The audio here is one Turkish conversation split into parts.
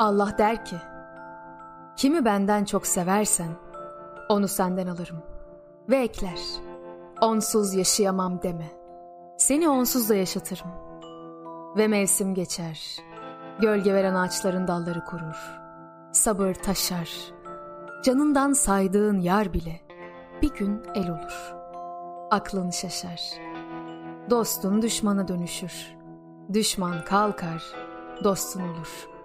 Allah der ki, kimi benden çok seversen, onu senden alırım. Ve ekler, onsuz yaşayamam deme. Seni onsuz da yaşatırım. Ve mevsim geçer, gölge veren ağaçların dalları kurur. Sabır taşar, canından saydığın yar bile bir gün el olur. Aklın şaşar, dostun düşmana dönüşür. Düşman kalkar, dostun olur.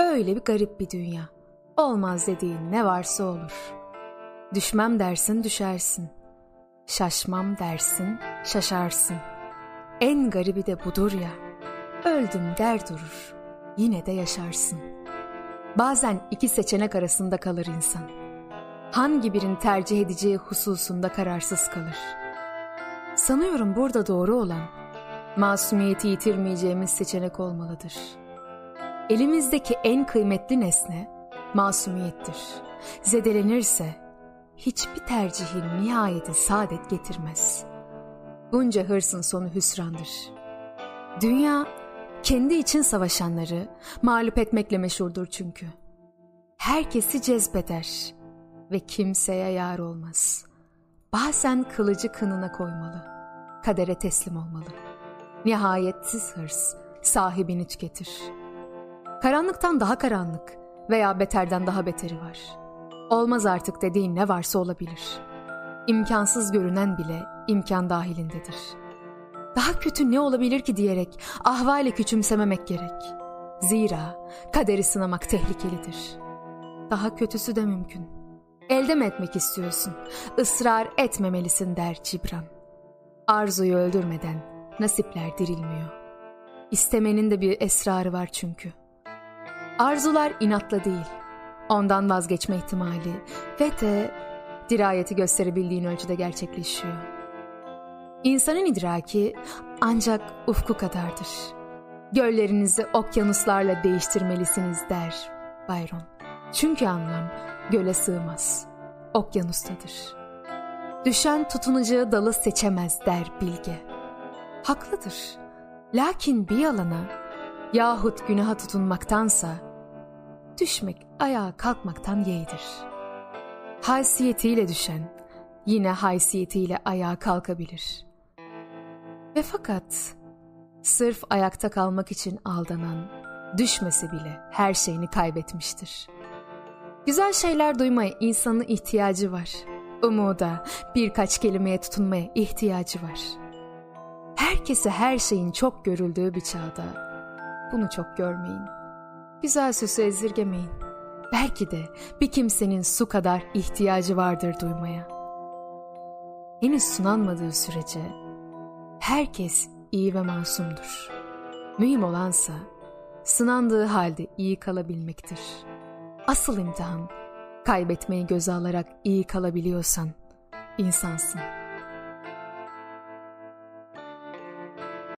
Öyle bir garip bir dünya. Olmaz dediğin ne varsa olur. Düşmem dersin düşersin. Şaşmam dersin şaşarsın. En garibi de budur ya. Öldüm der durur. Yine de yaşarsın. Bazen iki seçenek arasında kalır insan. Hangi birini tercih edeceği hususunda kararsız kalır. Sanıyorum burada doğru olan masumiyeti yitirmeyeceğimiz seçenek olmalıdır. Elimizdeki en kıymetli nesne masumiyettir. Zedelenirse hiçbir tercihin nihayeti saadet getirmez. Bunca hırsın sonu hüsrandır. Dünya kendi için savaşanları mağlup etmekle meşhurdur çünkü. Herkesi cezbeder ve kimseye yar olmaz. Bazen kılıcı kınına koymalı, kadere teslim olmalı.'' nihayetsiz hırs sahibini tüketir. Karanlıktan daha karanlık veya beterden daha beteri var. Olmaz artık dediğin ne varsa olabilir. İmkansız görünen bile imkan dahilindedir. Daha kötü ne olabilir ki diyerek ahvale küçümsememek gerek. Zira kaderi sınamak tehlikelidir. Daha kötüsü de mümkün. Elde mi etmek istiyorsun? Israr etmemelisin der Cibran. Arzuyu öldürmeden nasipler dirilmiyor. İstemenin de bir esrarı var çünkü. Arzular inatla değil, ondan vazgeçme ihtimali ve de dirayeti gösterebildiğin ölçüde gerçekleşiyor. İnsanın idraki ancak ufku kadardır. Göllerinizi okyanuslarla değiştirmelisiniz der Byron. Çünkü anlam göle sığmaz, okyanustadır. Düşen tutunacağı dalı seçemez der bilge haklıdır. Lakin bir yalana yahut günaha tutunmaktansa düşmek ayağa kalkmaktan yeğdir. Haysiyetiyle düşen yine haysiyetiyle ayağa kalkabilir. Ve fakat sırf ayakta kalmak için aldanan düşmese bile her şeyini kaybetmiştir. Güzel şeyler duymaya insanın ihtiyacı var. Umuda birkaç kelimeye tutunmaya ihtiyacı var.'' herkese her şeyin çok görüldüğü bir çağda bunu çok görmeyin. Güzel sözü ezirgemeyin. Belki de bir kimsenin su kadar ihtiyacı vardır duymaya. Henüz sunanmadığı sürece herkes iyi ve masumdur. Mühim olansa sınandığı halde iyi kalabilmektir. Asıl imtihan kaybetmeyi göze alarak iyi kalabiliyorsan insansın.''